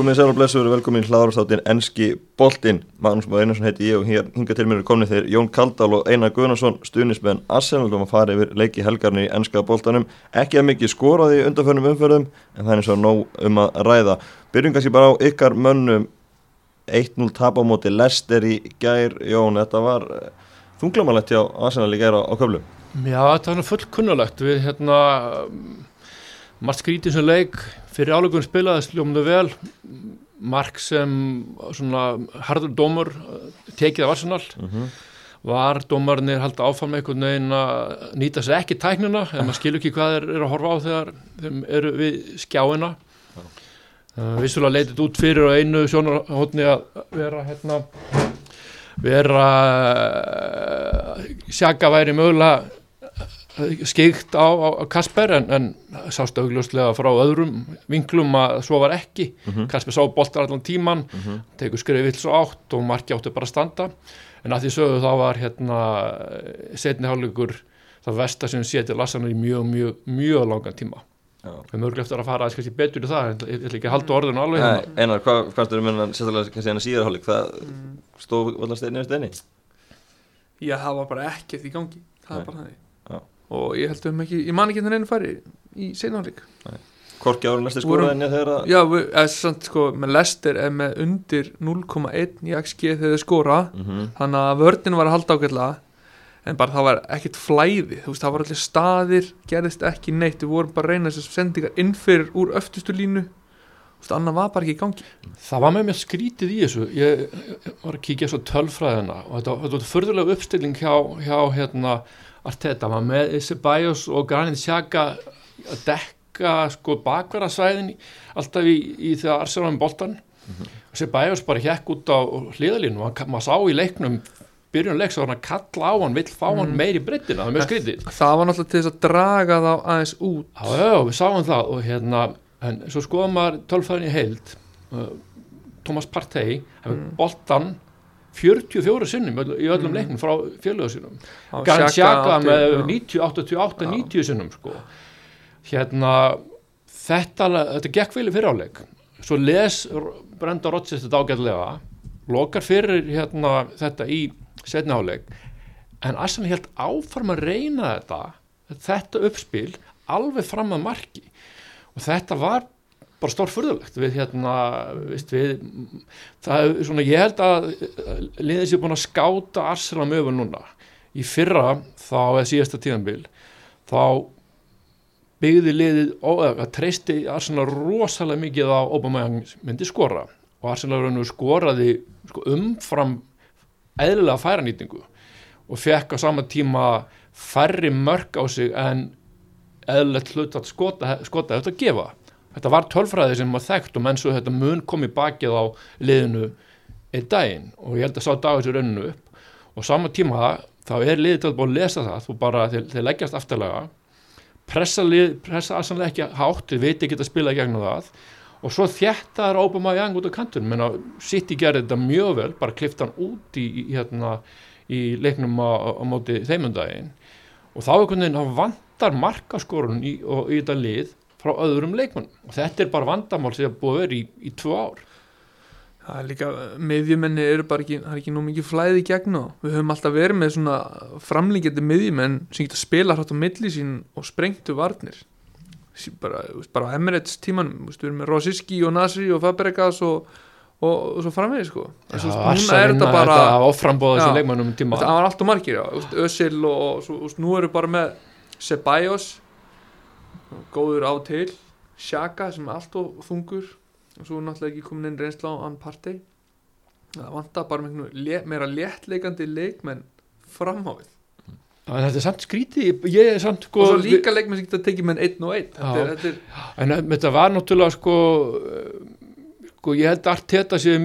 Komið sæl og blessur velkomin hlaðarstáttin Enski Boltinn. Magnús Már Einarsson heiti ég og hér hinga til mér er komnið þeir Jón Kaldal og Einar Guðnarsson, stuðnismenn Arsenal og maður farið yfir leiki helgarni í Enska Boltanum. Ekki að mikið skoraði undanförnum umförðum en það er og nóg um að ræða. Byrjum kannski bara á ykkar mönnum 1-0 tap á móti Lester í gær. Jón, þetta var þunglamalegt hjá Arsenal í gær á, á köflum. Já, þetta var fullkunnulegt. Við hérna, margt skrítið sem leik fyrir álegun spilaði sljómnu vel. Mark sem svona hardur dómur tekið af Arsenal. Mm -hmm. var dómarnir halda áfram einhvern veginn að nýta sér ekki tæknina en maður skilur ekki hvað þeir eru að horfa á þegar þeim eru við skjáina. Uh, vissulega leytið út fyrir og einu sjónarhóttni að vera hérna vera uh, sjaka væri mögulega skeikt á, á Kasper en, en sást augljóslega frá öðrum vinklum að svo var ekki mm -hmm. Kasper sá boltar allan tíman mm -hmm. tegur skrifið svo átt og marki áttu bara að standa en að því sögðu þá var hérna setnihálugur það vest að sem sé til Lassanar í mjög, mjög, mjög langan tíma við mögum eftir að fara aðeins betur í það, ég ætla ekki að halda orðinu alveg hérna. Einar, hvað fannst þú um hennan sérstaklega kannski hennar síðarhálig, það mm. stóð allar steinni á steinni? Já, það var bara ekkert í gangi það Nei. er bara það og ég held um ekki, ég man ekki henni færi í seinanleik Korki ára Lester skoraði þegar að Já, eða sant sko, með Lester er með undir 0,1 í XG þegar þau skora. Mm -hmm. þannig að vördin var að halda ákveðla en bara það var ekkert flæði. Þú veist, það var allir staðir, gerðist ekki neitt. Við vorum bara að reyna þessar sendingar innfyrir úr öftustu línu. Þú veist, annað var bara ekki í gangi. Það var með mér skrítið í þessu. Ég var að kíkja svo tölfræðina og þetta, þetta var förðulega uppstilling hjá, hjá hérna Arteta var með þessi bæjós og Granit Xhaka að dekka sko bakverðarsvæðin alltaf í, í þegar Arsenal um boltan mm -hmm. þessi bæjós bara hjekk út á hliðalínu og maður sá í leiknum byrjunleik svo hann að kalla á hann vill fá hann mm. meir í breytina, það er mjög skritið það var náttúrulega til þess að draga þá aðeins út já, já, við sáum það og hérna en svo skoðum maður tölfæðin í heild uh, Thomas Partey mm. boltan 44 sinnum í öllum mm. leiknum frá fjöluðu sinnum Garn Sjaka með 90, 88, 90 sinnum sko. hérna þetta, þetta gekk vel í fyriráleik svo les Brenda Rodgers þetta ágæðlega lokar fyrir hérna, þetta í setniháleik en Arsenal helt áfarm að reyna þetta þetta uppspil alveg fram að marki. Og þetta var bara stórfurðulegt. Við hérna veist, við, það er svona ég held að liðið sér búin að skáta Arsenal mögur núna. Í fyrra þá eða síðasta tíðanbíl þá byggði liðið að treysti Arsenal rosalega mikið á Obama myndi skora. Og Arsenal skoraði sko, umfram eðlilega færanýtingu. Og fekk á sama tíma færri mörg á sig en eðlilegt hlut að skota, skota þetta að gefa þetta var tölfræði sem var þekkt og menn svo þetta mun kom í bakið á liðinu einn daginn og ég held að sá dagur sér önnu upp. Og sama tíma þá er liðið til að lesa það þú bara, þeir, þeir leggjast aftalega pressa pressa aðsannlega ekki hátt, þið veit ekki að spila í gegnum það. Og svo þjættar Óbama Young út á kantunum, menna City gerði þetta mjög vel, bara klifta hann út í, í, hérna, í leiknum á, á móti þeimundaginn og þá er einhvern veginn að vantar markaskorun í, í þetta lið frá öðrum leikmann og þetta er bara vandamál sem búið að vera í, í tvö ár. Það er líka, miðjumenni eru bara ekki, það er ekki nú mikið flæði gegn og við höfum alltaf verið með svona framlíkjandi miðjumenn sem getur að spila hrátt á milli sín og sprengtu varnir. Bara, bara á Emirates tímanum, við erum með Rosiski og Nasri og Fabregas og, og, og svo framvegið sko. Já, núna er þetta bara Það var alltaf margir, já, Ösil og, og nú eru bara með Ceballos góður á til. Sjaka sem er allt og þungur. Og svo er náttúrulega ekki komin inn reynsla á ann partei það vantar bara með meira léttleikandi leikmenn framhávið Þetta er samt skrítið. Ég er samt sko og svo líka leikmenn sem geta tekið með einn og einn. Þetta er, þetta er, en þetta var náttúrulega sko sko ég held allt þetta sem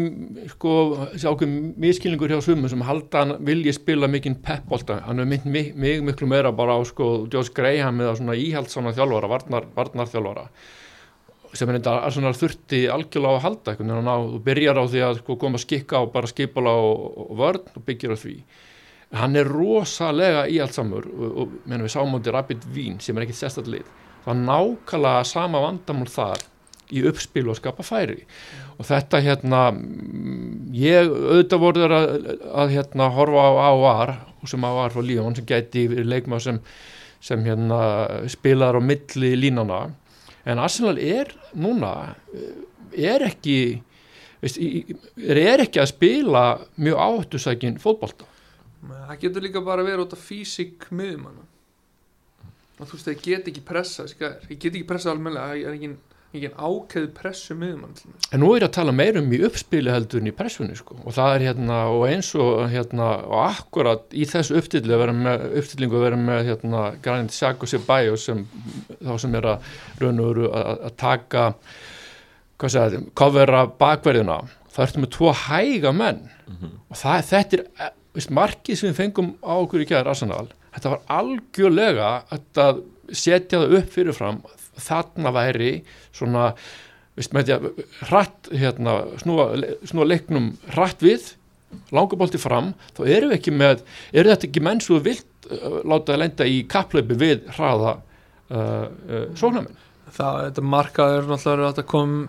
sko ákveð miskilningur hjá sumum sem halda hann vilji spila mikinn peppolta, hann er mynd mig, mig miklu meira bara á sko Joss Graham eða svona íhaldsána þjálfara, varnar, varnar þjálfara sem er þetta svona þurfti algjörlega á að halda eitthvað en þú byrjar á því að sko, koma að skikka og bara skipala og, og vörn og byggja á því. Hann er rosalega íhaldsamur og, og menn við sáum á þetta Rapid Vín sem er ekkit sérstaklega lið. Það er nákvæmlega sama vandamál þar í uppspil og skapa færi. Og þetta hérna mm, ég auðvitað voru þeir að, að hérna horfa á AOR sem AOR frá Líón sem gæti verið leikmað sem, sem hérna spilaðar á milli línana en Arsenal er núna er ekki veist, er ekki að spila mjög áhættusækin fótbolta. Það getur líka bara verið út af físík miðjumanna. Og þú veist, þeir get ekki pressa gæðir, þeir get ekki pressa almennilega það er engin, engin ákveð pressu til dæmis. En nú er ég að tala meir um í uppspili heldur en í pressunni sko. Og það er hérna og eins og hérna og akkurat í þessu uppstilli að vera með uppstillingu að vera með hérna Granit Xhaka og Ceballos sem þá sem er að raun og veru að, að taka hvað segja, kofera bakverðina. Það ertu með tvo hæga menn. Og það, þetta er eh, veist, markið sem við fengum á okkur í kæðar Arsenal þetta var algjörlega að setja það upp fyrirfram þarna væri svona veist, með því að hratt hérna, snúa, snúa leiknum hratt við langabolti fram þá erum við ekki með, eru þetta ekki menn svo vilt uh, láta að lenda í kapplaupi við hraða uh, uh, sóknarmenn? Það, þetta markaður náttúrulega að kom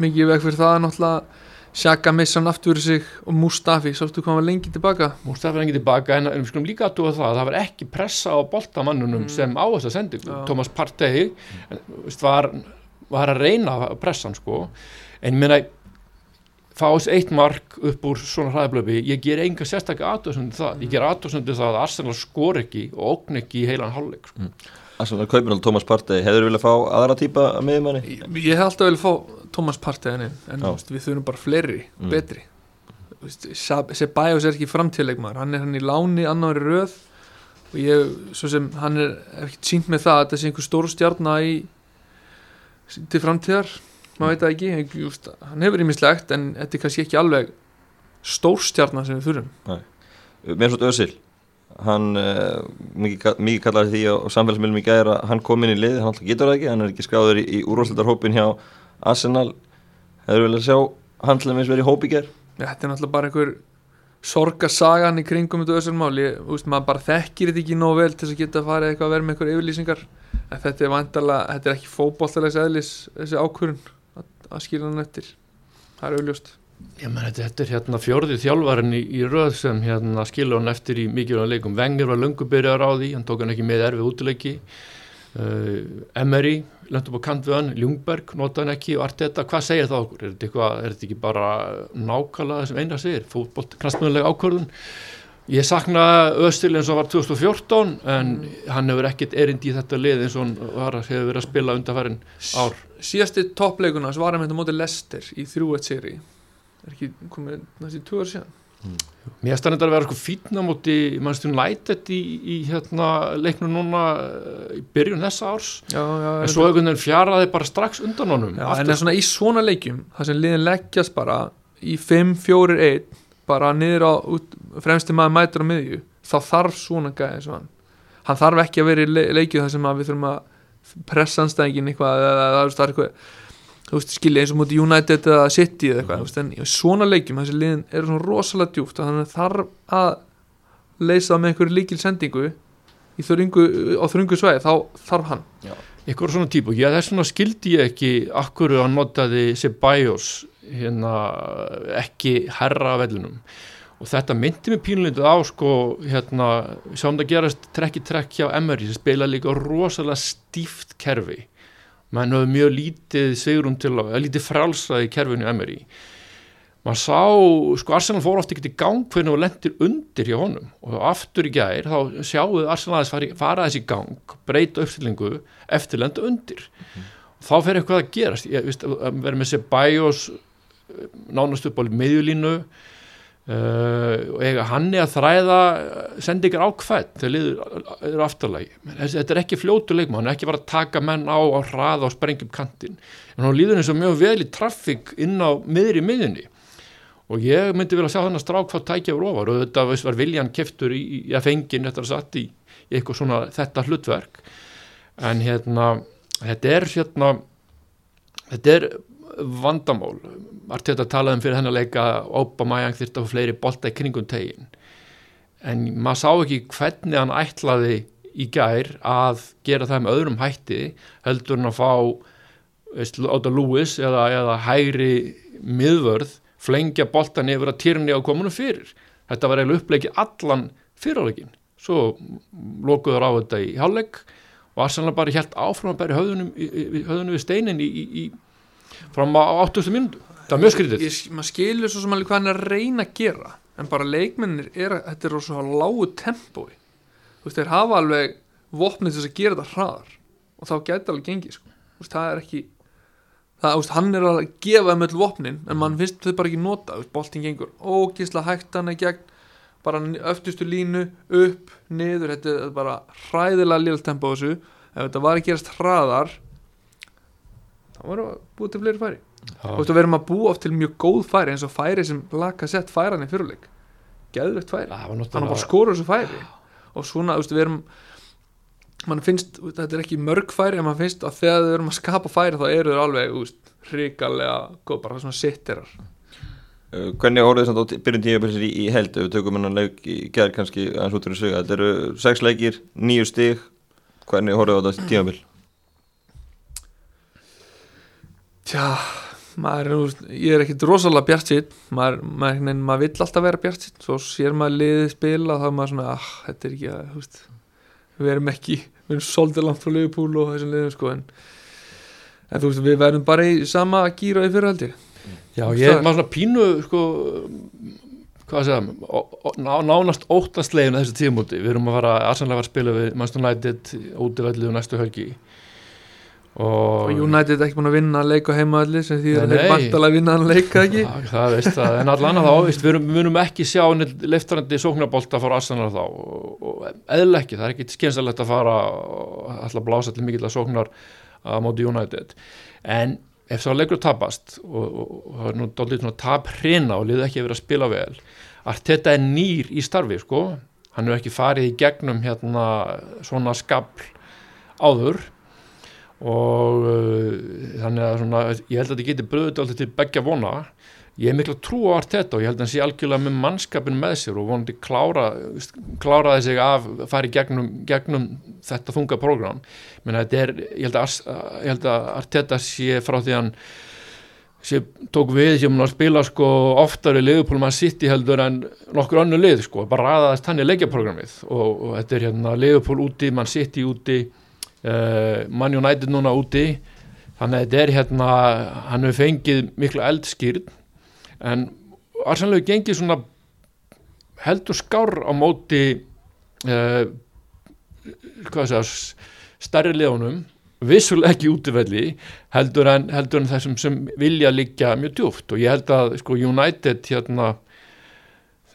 mikið veg fyrir það náttúrulega Sjaka missa hann aftur sig og Mustafi, sástu hvað var lengi tilbaka? Mústafur engið tilbaka en, við skulum líka aðtúa það að það var ekki pressa á boltamannunum Mm. sem á þessa sendingu. Já. Thomas Partey en, veist, var, var að reyna pressan sko. En ég meina fá þess eitt mark upp úr svona hraðablöfi, ég ger enga sérstaklega aðtöðsöndu það, ég ger aðtöðsöndu það að Arsenal skor ekki og ógn ekki í heilan hálfleik sko. Arsenal kaupir alveg Thomas Partey. Hefur viljað fá aðra típa að miðjumanni? Ég, ég hef alltaf vel fá Thomas Partey en, en veist, við þurfum bara fleiri, Mm. betri. Ceballos er ekki framtíðleikmaður hann er hann í láni annar í röð og ég, svo sem hann er ekkert sínt með það að þetta sé einhver stór stjarna í til framtíðar maður veit það ekki, just, hann hefur ímislegt en þetta er kannski ekki alveg stór stjarna sem við þurfum. Mér svo Özil hann uh, mikið, mikið kallar því á, samfélagsmiðlum í gæðir að hann kom inn í lið hann alltaf getur það ekki, hann er ekki skráður í, í úrvarsleitarhópin hjá Arsenal hefur viljað sjá hann til dæmis verið í hóp í gær? Já, þetta er náttúrulega bara einhver sorgasagan í kringum þetta veist, maður bara þekkir þetta ekki nóg vel til þess að geta að fara eitthvað að vera með einhver yfirlýsingar. En þetta er vantarlega, þetta er ekki fótballtalegs eðlis þessi ákvörun að, að skýra hann eftir. Það er auðljóst Ég menn þetta, þetta er hérna fjórði þjálfarinn í, í röð sem hérna skilur hann eftir í mikilvægum leikum. Wenger var löngubyrjar á því, hann tók hann ekki með erfið útileiki. Uh, Emery, lent upp á kant við hann, Ljungberg nota hann ekki og allt þetta, hvað segir það okkur? Er þetta, er þetta ekki bara nákvæmlega það sem eina segir, fótbolt, knastmjöðulega ákvörðun? Ég sakna Östil eins og var 2014 en hann hefur ekkert erind í þetta lið eins og hann var, hefur verið að spila undarfærin ár. síðasti toppleikuna sem var hann með móti Lester í 3-1 seri er ekki komið næstu tvö ár síðan Mér stannir þetta að vera sko fínna móti mannstun United í, í hérna leiknum núna eh, í byrjun þessa árs. Já, já, en svo einhvern veginn fjaraði bara strax undan honum. Já, en svona í svona leikjum það sem liðin leggjast bara í 5-4-1 bara niður á út, fremsti maður mætur á miðju þá þarf svona gæði og hann. Þarf ekki að vera í le leikju þar sem við þurfum að pressa anstæðingin eitthvað eða, það er eitthvað þú veist skilja eins og múti United eða City eða eitthvað, þú veist, en svona leikjum þessi liðin eru svona rosalega djúpt og þannig þarf að leysa það með einhverju líkil sendingu í þröngu, á þröngu svæði þá þarf hann. Ykkur svona típu, já þess vegna skildi ég ekki akkur hann notaði Ceballos hérna ekki herra af vellunum og þetta myndi mig pínlindið á sko hérna, sjáum það gerast trekk í trekk hjá Emery sem spila líka rosalega stíft kerfi menn höfðu mjög lítið sigrum til að, lítið frálsaði í kerfinu Emery maður sá, sko Arsenal fór ofta ekki í gang hvernig það lendir undir hjá honum. Og aftur í gær þá sjáuðu Arsenal aðeins fara, fara þessi gang breyta uppstillingu eftir lenda undir. Og þá fer eitthvað að gerast. Ég veist, vera með sér bæjós nánast upp á meðjulínu uh, eiga hann er að þræða sendingar á hvert þegar liður eru afturlægi þetta er ekki fljótu leikma, hann er ekki bara að taka menn á á hraða og sprengja upp kantinn. En hann líður eins og mjög vel í traffík inn á miðri miðjunni. Og ég myndi vilja sjá þannig að strák þá tækja úr ofar. Og þetta veist, var viljan keftur í, í að fengin þetta er satt í eitthvað svona þetta hlutverk. En hérna þetta er hérna þetta er vandamál. Arteta talaði um fyrir hennar leika Obama-Jang þyrfti að fá fleiri bolta í kringum tegin. En maður sá ekki hvernig hann ætlaði í gær að gera það með öðrum hætti heldur hann að fá Óta Lewis eða, eða hægri miðvörð flengja boltan yfir að týrni á komunu fyrir. Þetta var eiginlega uppleikið allan fyrirleikin svo lokuður á þetta í hálfleik og Arsenal bara helt áfram að bæri í- höfðunum við steinin í, í, í, fram á 80. minútu það var mjög skrítið maður skilur svo sem alveg hvað hann er að reyna að gera en bara leikmennir er að þetta er á svo lágu tempói þú veist, þeir hafa alveg vopnið þess að gera þetta hraðar og þá gæti alveg gengið sko. Veist, það er ekki það, veist, hann er að gefa þeim öll vopnin en mann finnst þau bara ekki nota boltin gengur ógisla hægt hann í gegn bara öftustu línu upp, niður, þetta er bara hræðilega liðal tempo á þessu ef þetta var að gerast hraðar varum við að búið til fleiri færi. Þú veist, við erum að búa oft til mjög góð færi eins og færi sem laka sett færan í fyrirleik. Geðvegt færi, var hann var bara að skora þessu færi. Og svona, þú veist, við erum mann finnst, þú þetta er ekki mörg færi en mann finnst að þegar við erum að skapa færi þá eru þeir alveg, þú veist, hrikalega góð, bara svona sittirar Uh, Hvernig horfðu þess að byrjun tímabilsir í, í held? Ef við tökum hennan leik í gerð kannski aðeins út fyrir sig þetta eru sex leikir, nýju stig. Hvernig horfðu þetta tímabil Tja, maður, ég er ekkit rosalega bjart sitt maður, maður, maður vill alltaf vera bjart sitt svo sér maður liðið spila þá er maður svona, ah, þetta er ekki að, þú veist við erum ekki, við erum svolítið langt frá Liverpool og þessum liðum sko en, en þú veist, við verðum bara í sama gýra í fyrirhaldi Já, ég er maður svona pínu sko, hvað að segja ná, nánast óttastlegin að þessu tímúti, við erum að fara var að spila við Manchester United útivælið og næstu helgi og, og United er ekki búin að vinna að leika heimaðalli sem því að Nei, þeir nei. vantalega að vinna að leika ekki? Já, það veist það, en allan að þá veist, við erum ekki sjá leiftarandi sóknarbolta fór Arsenal þá. Og, eðl ekki, það er ekki skynsalegt að fara alltaf blása til mikill að sóknar á móti United. En ef svo leikur tapast og, það er nú dálítið svona tap hrina og liði ekki að vera að spila vel Arteta er nýr í starfi sko. Hann hefur ekki farið í gegnum hérna svona skabl áður og uh, þannig að svona, ég held að þetta geti bröðut alltaf til begja vona. Ég er miklu að trú á Arteta og ég held að hann sé algjörlega með mannskapin með sér og vonandi klára, kláraði sig af fari gegnum, gegnum þetta þunga prógram. Menn þetta er, ég held að, ég held að Arteta sé frá því hann sé tók við sem hann að spila sko oftar í liðupólum að sitt í heldur en nokkur önnu lið sko, bara ræðast hann í leikjaprogrammið og, og þetta er hérna liðupól úti, mann sitt í úti uh, Man United núna úti. Þannig að þetta er hérna hann hefur fengið miklu eldskýrn en Arsenal hefur gengið svona heldur skár á móti uh, hvað segja stærri liðunum. Vissulega ekki útivelli heldur en, heldur en þessum sem vilja liggja mjög djúft og ég held að sko United hérna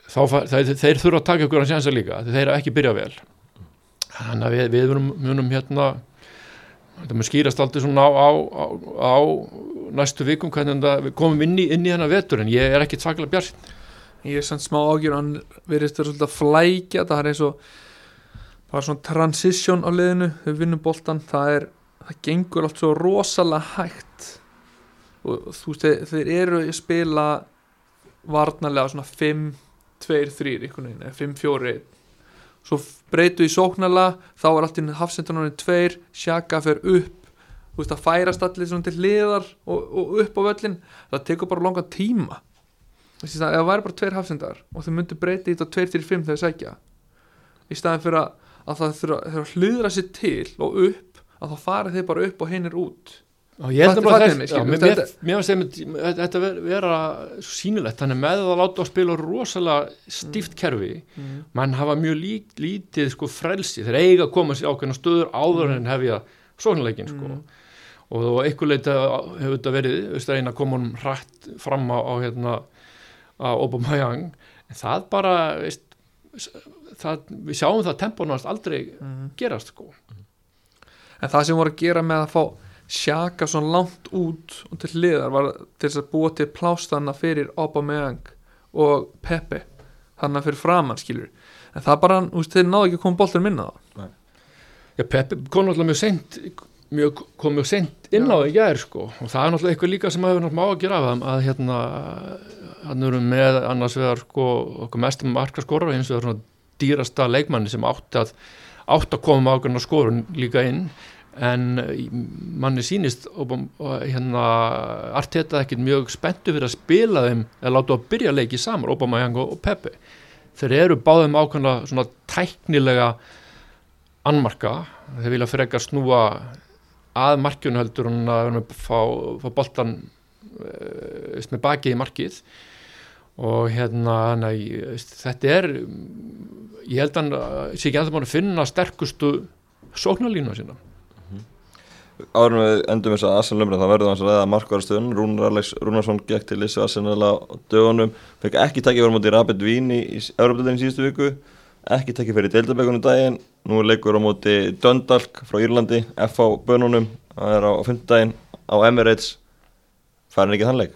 þá, þeir, þeir þurfa að taka ykkur að sjansa líka þeir eru ekki byrja vel þannig að við, við munum, munum hérna þetta mun skýrast aldrei svona á, á, á, á næstu vikum hvernig við komum inn í, inn í hennar vetur en ég er ekki tvaklega bjart ég er samt smá ágjur hann svolítið að flækja það er eins og bara svona transition á liðinu þau vinnum boltan það er það gengur allt svo rosalega hægt. Og þú veist þeir, þeir eru að spila varnarlega svona 5 2, svo breytu í sóknarlega þá er allt inn hafsendanónin 2 sjaka fer upp. Þú veist að færast allir til hliðar og, og upp á völlin það tekur bara langan tíma. Þú veist, það, ef það væri bara tveir hafsendar og þau myndu breyti þetta 2-4-5 þegar þau sækja. Í staðin fyrir að, að það þurfa að hlýðra sér til og upp að þá fara þeir bara upp og hinn er út Já, ég held að mér, finnst þetta ver, vera hann er með að láta að spila rosalega stíft kerfi mm. mann hafa mjög lí, lítið sko frelsi, þeir eiga að koma sér ákveðna stöður áður en hefja sóknarleikin sko. Mm. og eitthvað leita hefur þetta verið, veist að eina honum hrætt fram á, á hérna á Aubameyang, en það bara veist, það, við sjáum það temponast aldrei Mm. gerast sko. en það sem voru að gera með að fá sjaka svona langt út og til hliðar var til þess að búa til plástanna fyrir Aubameyang og Pepe þannig að fyrir framann skilur en það bara, þú veist, þeir náðu ekki að koma boltur minna það. Já, Peppi kom náttúrulega mjög seint mjög, kom mjög seint inn á það í gær sko. og það er náttúrulega eitthvað líka sem hefur náttúrulega má að gera af þeim að hérna hann eru með annars vegar sko, okkur mestum marka skora eins og það er svona dýrasta leikmanni sem átti að átt að koma með ákveðna skorun líka inn en eh, manni sýnist og, og hérna Arteta ekkert mjög spenntu fyrir að spila þeim eða láta að byrja að leiki saman Aubameyang og, og Pepe. Þeir eru báðum ákveðna svona tæknilega annmarka. Þeir vilja frekar snúa að markjunu heldur en að fá, fá boltan uh, með bakið í markið. Og hérna nei, þetta er ég held að hann sé ekki að það finna sterkustu sóknarlínu sína Árum við endum þess að Arsenal umræð þá verðum við að ræða markvæðarstöðun Rúnar Alex Rúnarsson gekk til Lissi Arsenal á dögunum fekk ekki takkið verið mútið Rapid Vín í, Európa-döðin síðustu viku ekki takkið fyrir Deildabækunum daginn nú leikur á múti Döndalk frá Írlandi F á bönunum það er á fymtdægin á Emirates. Færin ekki þann leik?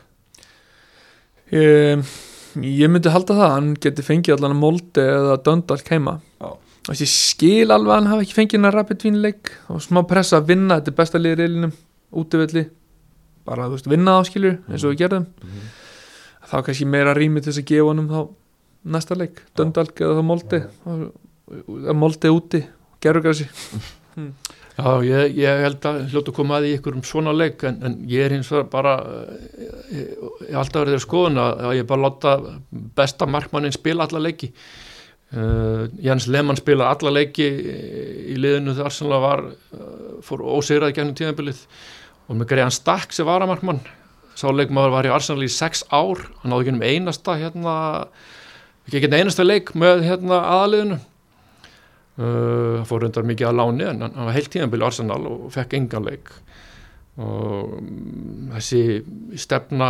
Ég, myndi halda það hann geti fengið allan að Molde eða Döndalk heima. Og ég skil alveg að hann hafi ekki fengið hennar Rapid Vínleik og smá pressa að vinna, þetta er besta liðið reilinum útivilli, bara veist vinna á skilur eins og við gerðum. Þá kannski meira rými til þess að gefa honum þá næsta leik, Döndalk eða þá Molde. Eða Molde úti gerðugrassi Já, ég, ég held að hljóta að koma að í einhverjum svona leik en, en ég er hins vegar bara ég, ég hef alltaf verið að skoðuna að ég bara láta besta markmannin spila alla leiki uh, Jens Lehmann spila alla leiki í liðinu þegar Arsenal var uh, fór ósegrað gennum tíðanbilið og með Grejan Stakk sem var að markmann sá leikmaður var í Arsenal í sex ár. Hann náði ekki um einasta hérna, ekki einn einasta leik með hérna, aðaliðinu Uh, fór reyndar mikið að láni en hann var heilt tíðanbili Arsenal og fekk engan leik og um, þessi stefna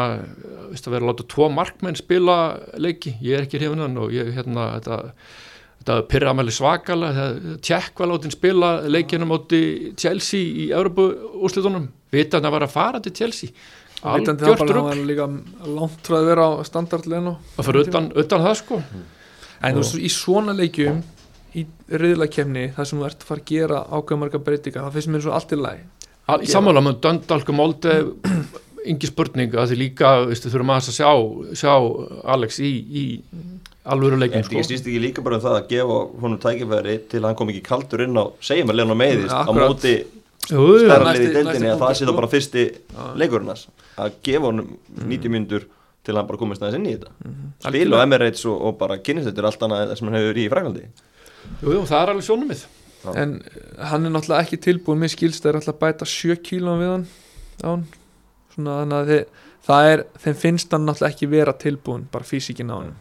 að vera að láta tvo markmenn spila leiki, ég er ekki hrifinan og ég hérna þetta, þetta pyrra aðmæli svakalega þegar tjekk var látin spila leikinu móti Chelsea í Európu úrslitunum, vita hann að vera að fara til Chelsea. Vitandi það bara að hann var líka langt frá að vera á standardleginu að fyrir utan, utan það sko. En þú veist, í svona leikjum í riðlakefni þar sem þú ert að fara að gera ákveðmarga breytinga, það finnst mér svo allt í læg Í sammála með Döndalku Molde yngi spurning að þið líka veistu, þurfum að sjá, sjá Alex í, í alvöru leikum En ég stýst ekki líka bara um það að gefa honum tækifæri til að hann kom ekki kaldur inn á segjum að Leon og meiðist Ja, á akkurat. móti liði í deildinni að það sé það sko. bara fyrsti leikurinn að gefa honum 90 mínútur til að hann bara komist aðeins inn í þetta. Spil Algjörlega. og Emirates og, og bara kynist þetta er allt annað sem hann hefur í Fraklandi jú, jú, það er alveg sjónumið En uh, hann er náttúrulega ekki tilbúin með skilst, það er alltaf að bæta 7 kílum við hann á hann Svona þannig að þið, það er, þeim finnst hann náttúrulega ekki vera tilbúin, bara físikin á hann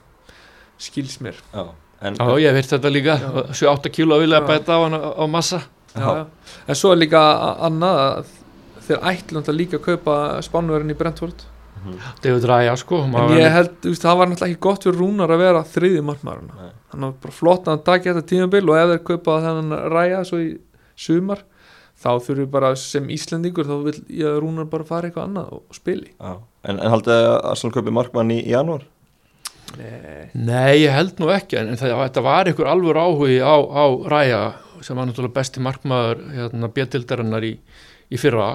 skils mér Já, en Já, ég heyrt þetta líka, Já. 7-8 kíló vilja Já. bæta á hann á, á massa já, já. En svo er líka annað að þeir ætlu náttúrulega líka að kaupa spánverðin í Brentford David Raya sko En ég held, þú veist, það var náttúrulega ekki gott fyrir Rúnar að vera þriði markmaðurinn Nei. Hann var bara flott að hann taki þetta tímabil og ef þeir kaupa þennan ræja svo í sumar þá þurfum við bara sem Íslendingur þá vil ég að Rúnar bara fara eitthvað annað og spili Já. En, en haldið að Arsenal kaupi markmann í, í janúar? Nei, Nei, ég held nú ekki en það, þetta var ykkur alvör áhugi á, á Ræja sem var náttúrulega besti markmaður hérna, bjöldildarinnar í, í fyrra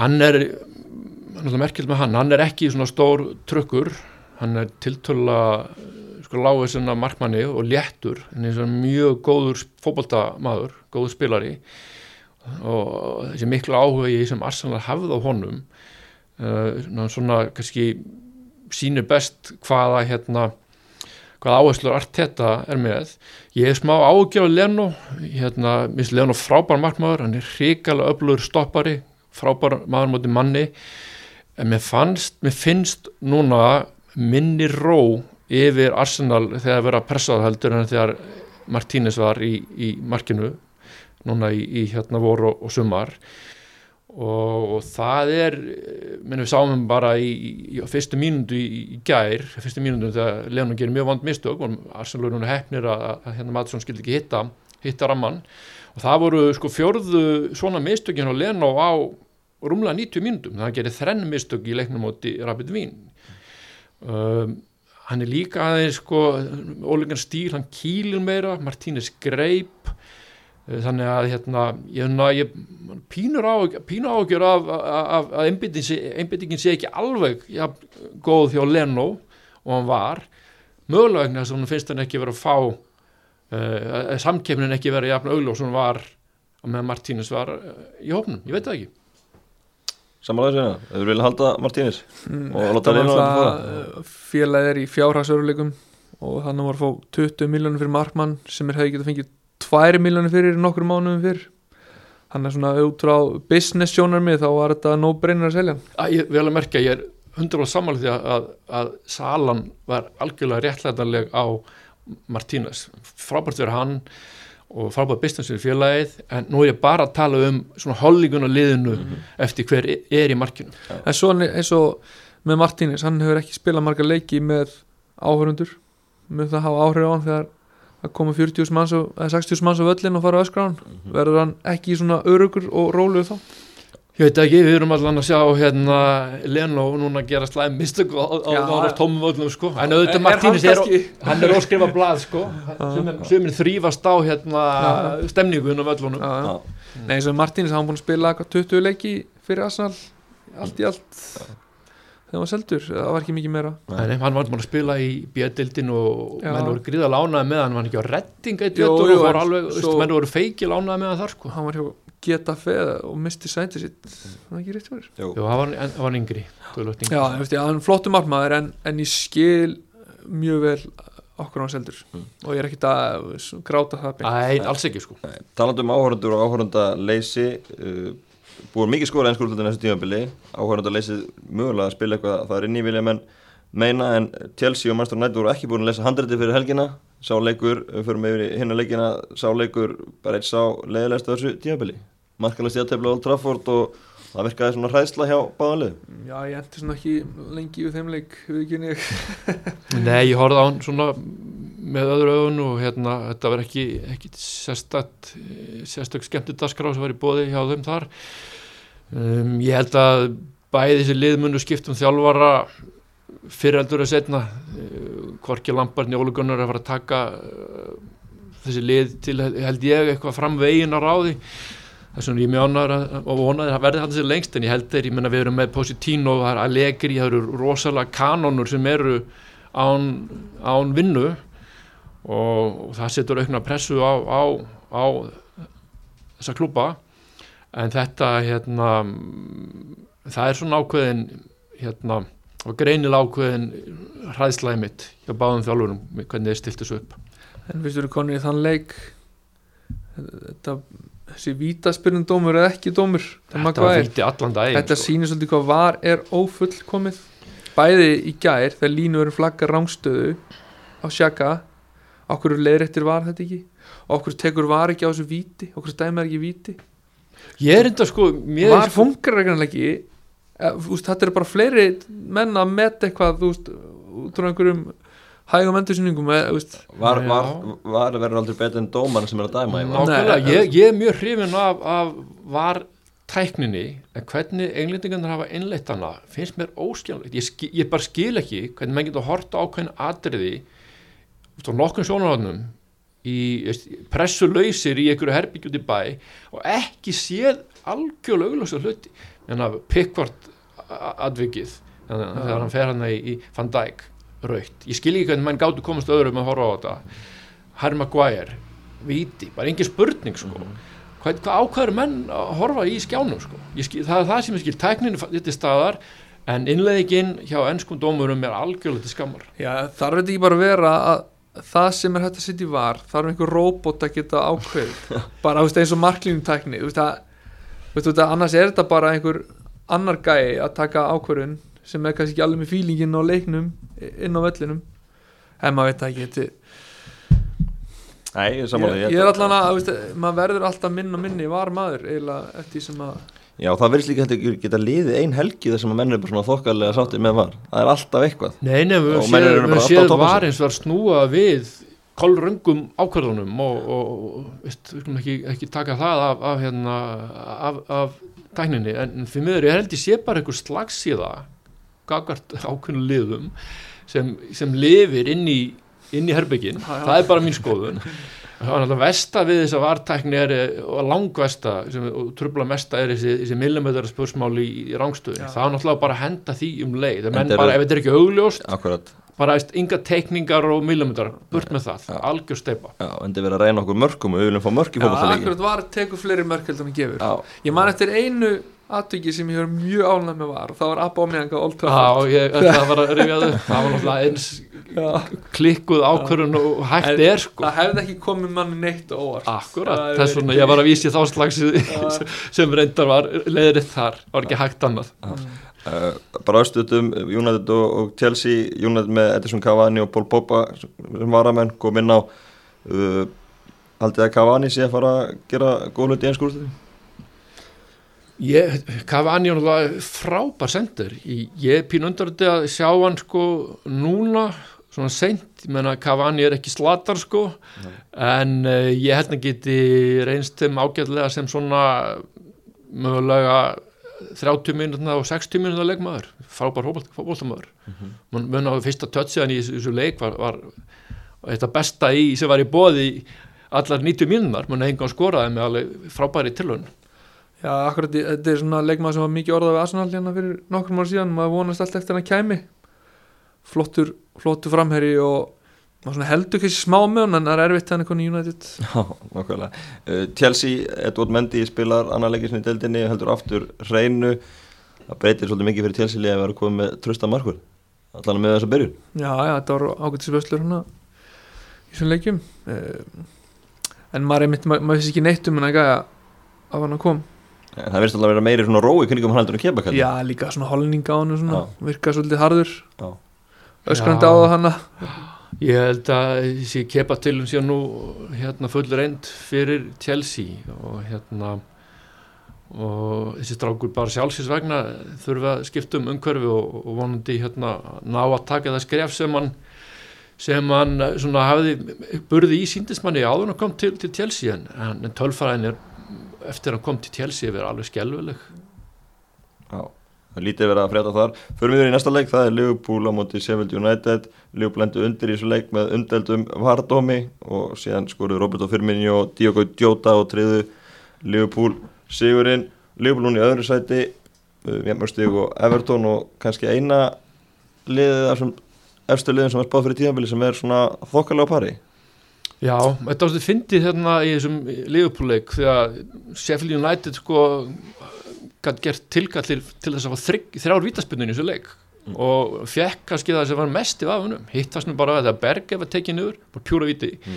hann er náttúrulega merkild með hann, hann er ekki svona stór trökkur, hann er tiltöla sko lágur sinna markmanni og léttur, en eins og mjög góður fótboltamaður, góður spilari. Og þessi miklu áhugi sem Arsenal hafði á honum uh, svona kannski sýnir best hvaða hérna hvaða áherslur Arteta er með. Ég er smá ágjörð Leno. Hérna, minnst Leno frábær markmaður. Hann er hrikalega öflugur stoppari frábær maður móti manni en mér fannst, mér finnst núna minni ró yfir Arsenal þegar vera pressað heldur en þegar Martínez var í, í markinu núna í, í hérna voru og, og sumar. Og, og það er minn við sáum bara í, í, fyrstu mínundu í, gær fyrstu mínundu þegar Leonon gerir mjög vand mistök og Arsenal er núna hefnir að, að hérna Madsson skildi ekki hitta hitta ramman og það voru sko fjörðu svona mistökin á Leno á rúmlega 90 mínútum það gerir þrenn mistök í leiknum átti Rapid Vín um, hann er líka aðeins sko ólegan stýr, hann kýlir meira Martínez greip þannig að hérna ég, ég pínur ágjör af, að einbyttingin sé ekki alveg ja, góð hjá Leno og hann var. Mögulega vegna þess að hann finnst hann ekki verið að fá uh, samkefnin ekki verið jafn augljós sem hann var og með Martínez var eh, í hópnum, ég veit það ekki Samanlega sér það, þau vilja halda Martínis Mm, Og láta var Leno alltaf fara. uh, félagið er í fjárhagsöruleikum og þannig var að fá 20 miljónir fyrir markmann sem er hefði getað fengið 2 miljónir fyrir nokkur mánuðum fyrir hann er svona út frá business sjónarmið þá var þetta no brainer að selja. Að ég vel að merkja, ég er 100% sammála því að, að, að Salan var algjörlega réttlætanleg á Martínez, frábært fyrir hann og frábært business fyrir félagið en nú er ég bara að tala um svona holdingun á liðinu eftir hver er í markinu. En svo er- eins og með Martínez, hann hefur ekki spilað marga leiki með áhörundur með það hafa áhrif á hann þegar að koma 40 manns og, eða 60 manns á völlin og fara á öskra á hann verður hann ekki svona örugur og róluð þá Ég veit ekki, við erum allan að sjá hérna Leno núna að gera slæm mistök á, á, á, tómum völlum sko. En Er- auðvitað er hann er, kannski- hann er óskrifa blað sko. Sumir, sumir þrýfast á hérna stemningun á völlunum. Já, já. Já. Nei, eins og Martínez, hann búin að spila eitthvað 20 leiki fyrir Arsenal. Allt í allt. Þegar hann var seldur, það var ekki mikið meira. Nei, nei, hann var bara að spila í bjöldildin og Já. menn voru gríða lánaði með hann, hann var ekki á redding eitt og menn voru feiki lánaði með hann þar sko. Hann var hjá geta feð og misti sætið sitt. Það var ekki rétt fyrir Jú. Hann var, var yngri, Já, ég, hann er flottur markmaður en, en ég skil mjög vel okkur hann seldur Mm. og ég er ekkit að gráta það. Æ, alls ekki sko. Nei, Talandi um áhörundur og áhörunda leysi uh, búið mikið skora ennskurúldin þessu tímabili. Áhörunda leysið mögulega að spila eitthvað það er inn í vilja menn meina en Chelsea og Manchester United voru ekki búin að lesa handrætti fyrir helgina. Sá leikur, við förum yfir í hinna leikina sá leikur bara eitt sá leiðilegst á þessu tímabili markalist játefli á Old Trafford og það virkaði svona hræðsla hjá báðanlið Já, ég endi svona ekki lengi við þeim leik við ekki ég Nei, ég horfði á hann svona með öðru ögun og hérna, þetta var ekki, ekki sérstakt sérstök skemmtu dagskrá sem var í bóði hjá þeim þar. Um, ég held að bæði þessi liðmunnu skiptum þjálfara fyrreldur að setna uh, Korki Lamparni og Óli Gunnar að fara að taka uh, þessi lið til held ég eitthvað fram veginn á ráði þess vegna ég að- og vonaði að það verði hann þessi lengst en ég held þeir, ég menna við erum með Positino, það er Allegri, það eru rosalega kanonur sem eru án, án vinnu og, og það setur aukna pressu á, á, á þessa klúpa en þetta hérna það er svona ákveðin hérna og greinilega ákveðin hræðslæði mitt hjá báðum þjálfurum hvernig þeir stilt þessu upp. En við erum konið í þann leik? Þetta þessi vítaspyrnum dómur eða ekki dómur það þetta var víti allan daginn Þetta sko. sýnir svolítið hvað var er ófullkomið. Bæði í gær þegar línu eru flagga rángstöðu á sjaka okkur leiðrættir var þetta ekki? Okkur tekur var ekki á þessu víti? Okkur dæmið ekki víti? Ég er enda sko mér var er sko, funkar ekki. Eh, þetta eru bara fleiri menn að meta eitthvað þú veist, út frá einhverjum hægum endursyningum var, var, var verður aldrei betur en dómarinn sem er að dæma Nei, ég, ég er mjög hrifin af, af var tækninni en hvernig englendingarnir hafa innleitt hana finnst mér óskiljanlegt. Ég, ég bara skil ekki hvernig maður getur horta á hvernig atriði á nokkrum sjónarhóðnum pressulausir í einhverju herbyggjum í bæ og ekki séð algjörlega augljósa hluti. En að Pickford advikið þannig að þegar hann fer hann í, í Van Dijk raukt, ég skil ekki hvernig mann gáttu komast öðrum að horfa á þetta. Harry Maguire, viti, bara engin spurning sko. Hvað, hvað ákvæður menn að horfa í skjánum sko? skil, það er það sem ég skil, tæknin þetta staðar en innleðingin hjá ennskum dómurum er algjörlega til skammar. Já, þarf þetta ekki bara að vera að það sem er hægt að setja í var þarf einhver róbot að geta ákveð bara veist, eins og að, veist, að annars er þetta bara einhver annar gæi að taka ákvörðun sem er kannski ekki alveg með fílingin á leiknum inn á vellinum. En maður veit það ekki þetta, Nei, ég er samanlega ég, ég er allan að, maður verður alltaf minn og minni var maður eiginlega eftir því sem að Já, það verðist líka hægt geta liðið ein helgi þar sem að menn er bara svona þokkarlega sáttið með var. Það er alltaf eitthvað. Nei, nei, við Og séð, alltaf séð að sig. var eins og að snúa við kolröngum ákvörðunum og, og, og veist, við skulum ekki, ekki taka það af, af, hérna, af, af tækninni. En fyrir miður ég held ég sé bara einhver slagsíða gagart ákveðnu liðum sem, sem lifir inn í, inn í herbyggin, Já, já. það er bara mín skoðun. Það var náttúrulega versta við þess að vartækni er og langversta sem, og trubla mesta er þessi, þessi millimetrar spursmál í, í rángstöðu Já. það er náttúrulega bara að henda því um leið. Það menn bara, ef þetta er ekki augljóst Akkurat, bara inga teikningar og millimetrar burt með það, Já. algjör steipa Já, en þið verið að reyna okkur mörkum og við viljum fá mörk í Já, fólkvallaleiki akkurat var tekur fleiri mörk heldur en gefur. Já, Ég man eftir einu atviki sem ég hefur mjög ánæg með var og það var Abba Omeyanga Old Já, Trafford ég ætla að fara að rifja þau það var náttúrulega eins Já. klikkuð ákvörðun og hægt En er sko. Það hefði ekki komið manni neitt á óvart. Akkurat, Það þess er- vegna ég var að vísi þá slags Já. sem reyndar var leiðrið þar, var ekki hægt annað. Uh, bara östutum United og, og Chelsea United með Edison Cavani og Paul Pogba sem varamenn kom inn á uh, haldið að Cavani sé að fara að gera góð hlut í einskúrstöðu Ég, Cavani er náttúrulega frábær sendur ég er pín þetta að sjá hann sko núna svona seint, ég menna Cavani er ekki slatar sko. En uh, ég held að geti reynst þeim ágætlega sem svona mögulega 30 minútna og 60 minútna leikmaður. Frábær fótboltamaður. Mm -hmm. mann mun á fyrsta tötsiðan í þessu, leik var, var þetta besta í sem var í bóði allar 90 mínúnar, mann engan skoraði með alveg frábæri tilhörn Já, akkurat, þetta er svona leikmaður sem var mikið orðað við Arsenal hérna fyrir nokkrum ára síðan maður vonast allt eftir hann að kæmi. Flottur, flottur framherri og maður svona heldur kannski smá með hann en það er erfitt hann eitthvað í United. Já, nákvæmlega. Uh, Chelsea, Edward Mendy spilar annar leikisni í deildinni heldur aftur hreinu. Það breytir svolítið mikið fyrir Chelsea liði að vera komið með trösta markur allan með þess að byrju Já, já, þetta var ágættisvöslur hérna í svona leikjum. Eh, en maður einmitt, maður, maður hann hann það verðist alltaf að vera meiri svona rói kringum hann heldur en kepa Já, líka svona holning á hann svona, virka svolítið harður. Já. öskrandi á það hana. Ég held að þessi kepa til hún sé nú hérna full reynd fyrir Chelsea og hérna og þessi strákur bara sjálfsins vegna þurfa að skipta um umhverfi og, og vonandi hérna ná að taka það skref sem hann sem hann eh, svona hafði burði í síndismanni áður en hann kom til, til Chelsea en, en, tölfræðin er eftir að kom til Chelsea verið alveg skelvileg Já, það er lítið verið að frétta þar. Förum við í næsta leik, það er Liverpool á móti Sheffield United. Liverpool endur undir í þessu leik með undeldum vardómi og síðan skoruðu Roberto Firmino og Diogo Jota og triðu Liverpool sigurinn. Liverpool hún í öðru sæti Vjammarstíg og Everton og kannski eina liðið af þessum efstu liðin sem er spáð fyrir tíðanbili sem er svona þokkalega pari Já, þetta þetta fyndið hérna í þessum Liverpool-leik þegar Sheffield United sko gæti gert tilkallir til þess að fá þrjár vítaspinnun í þessu leik. Mm. og fekk kannski það sem var mest í vafunum. Hittast nú bara að það Berge var tekið niður bara pjúra víti. Mm.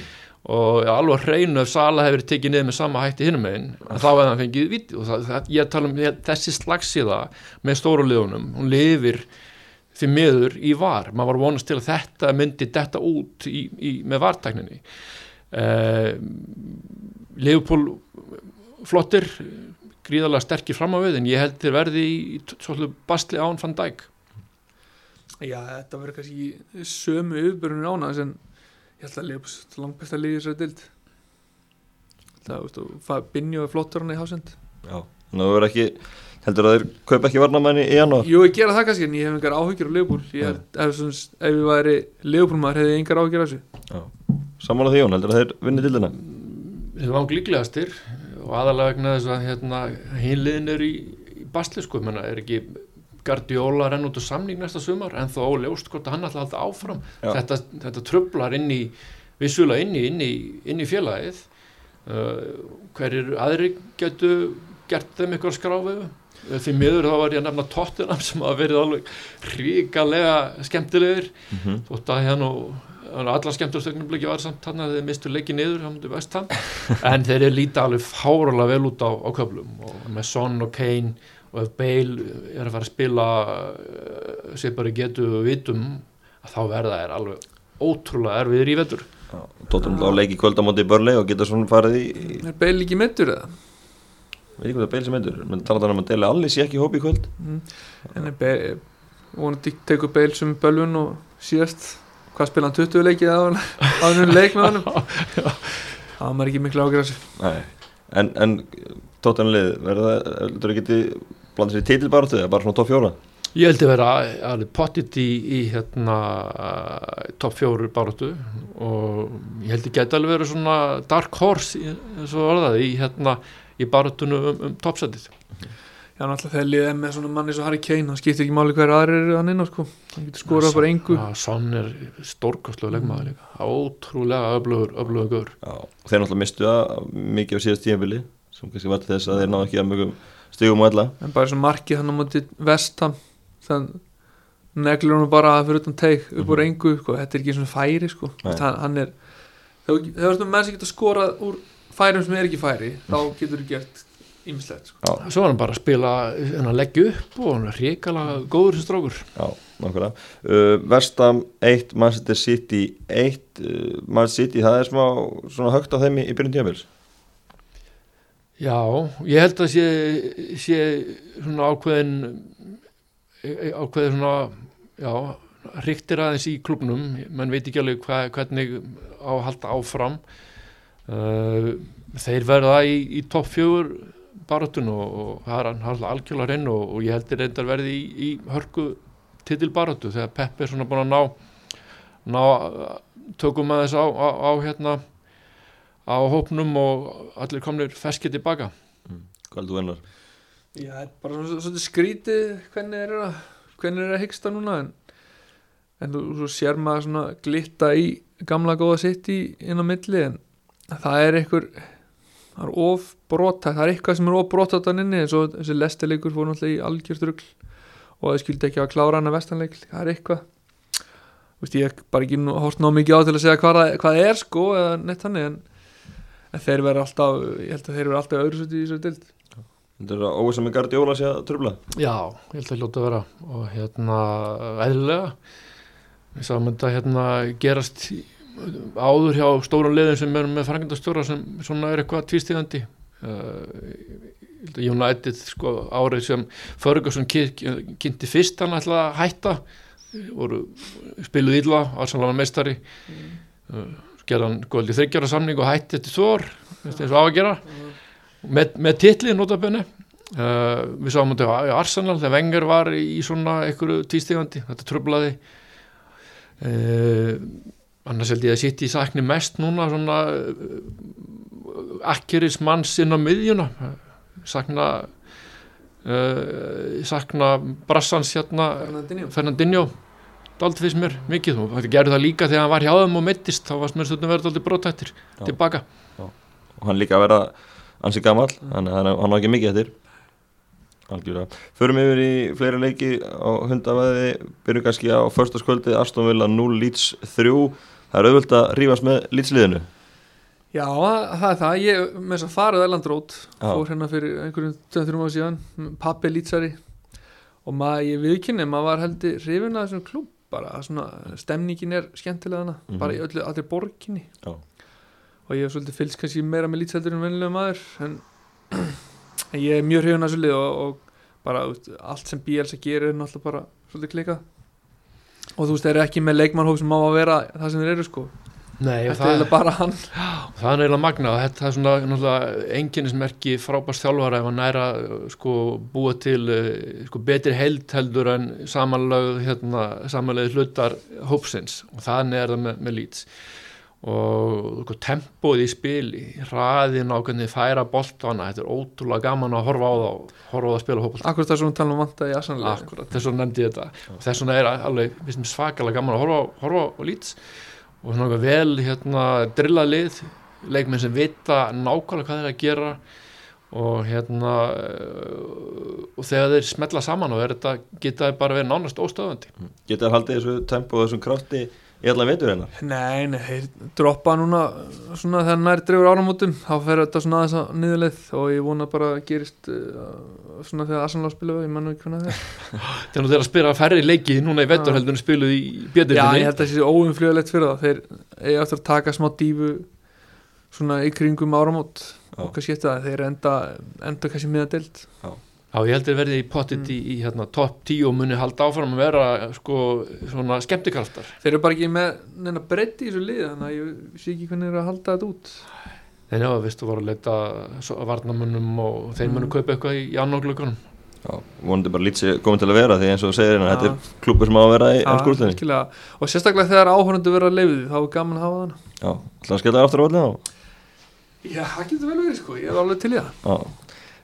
og alveg hreinu ef Sala hefur tekið niður með sama hætti hinnum megin þá hefði hann fengið víti. Og það, það, ég tala um ég- þessi slagsíða með stóru liðunum hún lifir því miður í var. Maður var vonast til að þetta myndi detta út í, í, með vartækninni. Uh, Leopold flottir gríðarlega sterkir fram á við en ég held þeir verði í, svolítið bastli án fann dæk Já, þetta verður kannski sömu yfirbörunum ána en ég held að Leopold langt best að liði þessari dild það, veistu, það Binjo er flottur hann í hásend. Já, þannig að það verður ekki heldur að þeir kaupa ekki varnamenni í janúar? Jú, ég gera það kannski en ég hef engar áhyggjur af Leopold ég held, ef, svona, ef ég væri Leopold maður hefði ég engar áhyggjur af þessu. Samála því Jón, heldur að þeir vinni dildina? Þeir var líklegastir og aðalega vegna þess að hérna, hinliðin er í, í bastli sko, menna, er ekki Guardiola renn út úr samning næsta sumar? En þó óljóst hvort hann að halda áfram. Þetta, þetta trublar inn í vissulega inn í, inn í, inn í félagið. Uh, hverjir aðri getu gert þeim eitthvað skráfið því miður þá var ég að nefna Tottenham sem hafa verið alveg ríkalega skemmtilegir mm -hmm. þótt að hérna allar skemmtur stögnumbliki var samt þarna þeir mistu leikið niður en þeir eru líta alveg fáralega vel út á, á köflum og með Son og Kane og ef Bale er að fara að spila uh, sér bara getu og vitum að þá verða er alveg ótrúlega erfiðir í vetur Tóttum á leiki kvöld á móti í Börli og geta svona farið í, Er Bale ekki meittur eða? Veit ekki hvað það beil sem heitur menn tala þannig um að Dele Alli sé ekki í hópi í kvöld. Mm. En er Bale vonandi tekur Bale sem bölvun og síðast hvað spila hann 20 leikið á hann á hann leik með honum? Það var ekki miklu Nei. en, en Tóttum lið verður það, blandið sér í titilbaratu eða bara svona top fjóra? Ég held að vera alveg pottit í, í hérna top fjóru baráttu og ég held að geta alveg verið svona dark horse eins og orðaði í hérna í baráttunum um, um topsætið Já, náttúrulega þegar liðið er með svona manni svo Harry Kane, það skiptir ekki máli hverju aðrir eru hann inn á sko, hann getur skorað bara engu. Já, Son er stórkostlega leikmaður líka. Ótrúlega öflugur, öflugur gaur. Já, og þeir náttúrulega mistu það mikið á síðast tíðanbili sem kannski til þess að þeir náðu ekki að mjögum stigum og alla. En bara og markið hann á móti vestam þann neglur hann bara fyrir utan teik upp úr Mhm. engu sko, þetta er ekki svona færi sko. Nei. hann, hann er þegar þú menn sem geta skorað úr færum sem er ekki færi þá getur þú gert ýmislegt sko. Já, Svo var hann bara að spila að leggja upp og hann er ríkala góður sem strókur já, nákvæmlega. Uh, Vestam 1, Manchester City 1, uh, Manchester City það er smá svona högt á þeim í, í byrjun tíðanbils Já, ég held að sé, sé svona ákveðin ákveðin svona já, ríktir aðeins í klubnum mann veit ekki alveg hva, hvernig á að halda áfram þeir verða í, í topp fjögur baratun og, og það er hann alltaf algjörlega reyn og, og ég heldur reyndar verði í, í hörku titil baratu þegar Pep er svona búin að ná ná tökum að þess á, á, á hérna á hópnum og allir komnir feskið tilbaka Hvað er þú vennar? Já, þetta er bara svona, svona skrítið hvernig er að hvernig er að hyggsta núna en, en þú svo sér maður svona glitta í gamla góða sitt í inn á milli en það er einhver það er of brota, það er eitthvað sem er of brota þann inni eins og þessi lestileikur fór náttúrulega í algjörstrugl og það skildi ekki að klára hann að vestanleik það er eitthvað. Þú veist, ég hef bara ekki nú- horft ná mikið á til að segja hvað, hvað er sko eða neitt þannig en, en þeir verða alltaf ég held að þeir verða alltaf öðru sætti í þessu dild Þetta er að óvisa með Guardiola sé að trubla Já, ég held að hljóta að vera og hérna eðlilega. Við sáum þetta hérna gerast í- áður hjá stórum liðin sem eru með frangandastjóra sem svona er eitthvað tvístíðandi uh, United sko árið sem Ferguson ky- kynnti fyrst hann ætlaði að hætta. Voru spiluð illa Arsenal var meistari. Uh, gerði hann góðið þryggjara samning og hætti þetta tvor eins og á að gera. Með, með titlið notabenni uh, við sáum þetta á Arsenal þegar Wenger var í svona einhverju tístegandi, þetta tröflaði uh, annars held ég að sitt í sakni mest núna svona uh, akkeris manns inn á miðjuna. Sakna uh, sakna brassans hérna Fernandinho. Daldið fyrst mér mikið. Og þetta gerði það líka þegar hann var hjá þeim og mittist þá varst mér stundum verið daldið brótættir Já. tilbaka. Og hann líka að vera ansi gamall þannig að hann- hann á ekki mikið eftir. Algjörlega. Förum yfir í fleiri leiki á hundavæði byrjum kannski á förstaskvöldi Aston Villa 0 Leeds 3 það er auðvöld að rífast með Leeds-liðinu Já, það er það, ég með þess að farið Erlandrót, fór hérna fyrir einhverjum 2-3 ára síðan, pappi lýtsari. Og maður, ég viðkynni maður var heldur hrifin að þessum klúb bara, svona, stemningin er skemmtilega hana Mhm. bara í öllu, allir borginni. Já. og ég hef svolítið fylgst kannski meira með lýtseldur en vennilega maður. En, en ég er mjög hrifin að þessu lið og, og bara allt sem Bielsa gerir er náttúrulega bara svolítið klikað og þú veist, þeir eru ekki með leikmannhóp sem á að vera það sem þeir eru sko, Nei, þetta er eiginlega bara hann. Það er eiginlega magnað, þetta er svona enginnismerki frábærs þjálfara ef hann næra sko búa til eh, sko betri held heldur en samanlög hérna, hlutar hópsins. Og þannig er það með, með lýts og sko, tempóð í spili hraðin á hvernig þið færa boltana, þetta er ótrúlega gaman að horfa á það horfa á það að spila hópult akkur það sem hún tala um vanta í aðsannlega Akkurat, þess vegna nefndi ég þetta. Og þess vegna er alveg, svakalega gaman að horfa, horfa á lýts og svona vel hérna drillað lið leikmenn sem vita nákvæmlega hvað þeir að gera. Og hérna og þegar þeir smetla saman og er þetta geta þeir bara verið nánast óstöðandi geta þær haldið þessu tempo og þessum krafti í allan veitur hennar Nei, nei, þeir droppa núna svona þegar nær drefur áramótum þá fer þetta svona aðeins að niðurleið og ég vona bara að gerist uh, svona þegar Arsenal spilu, ég mann ekki hvernig það er. Þegar þeir að spila færri leiki núna í vettur Já. heldur en spiluð í Já, ég held að það sé óumfljóðlegt fyrir það. Þeir eiga eftir að taka smá dífu svona í kringum áramót. Já. og kannski eftir það, þeir enda enda kannski miða deild Já, ég heldur verði í pottit í, í hérna, topp 10 og muni halda áfram að vera sko svona skemmtikraftar Þeir eru bara ekki með neina breytti í þessu lið þannig að ég sé ekki hvernig þeir eru að halda þetta út Þeir já, veistu, voru að leita varnamönnum og þeir munu Mm. kaupa eitthvað í annarglökunum. Já, vonandi bara lítið komið til að vera því eins og segir hérna, Já. þetta er klubur sem á að vera í Já, ennskúrlinni virkilega. og sérstaklega þegar áhörnundu verða leiðið þá er gaman að hafa þann Já, að skella aftur á Já, það getur vel verið sko, ég er alveg til í það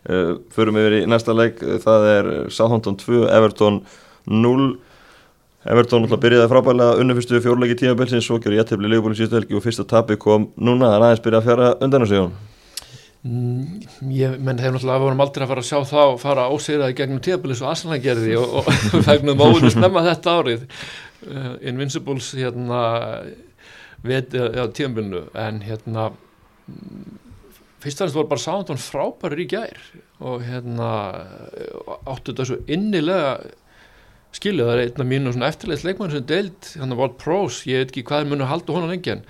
Uh, förum yfir í næsta leik. Uh, það er Southampton 2, Everton 0 Everton alltaf byrjaði frábælega unnu fyrstu fjórleiki tímabelsins og gerði jættefli leifbúli síðustu helgi og fyrsta tapi kom núna. Það er aðeins byrjað að fjara undan á sig Mm, ég menn þegar náttúrulega við vorum aldrei að fara að sjá þá fara ósegraði gegnum tíðabilis og Arsenal gerði og, og við fegnum óvinni snemma þetta árið. Uh, Invincibles hérna við ja, tíðabilinu en hérna fyrst og fremst voru bara sándun frábærir í gær og hérna áttu þetta svo innilega skilu það er einn af mínu eftirleitt leikmann sem deild, hann var prós, ég veit ekki hvað munu halda honum lengi en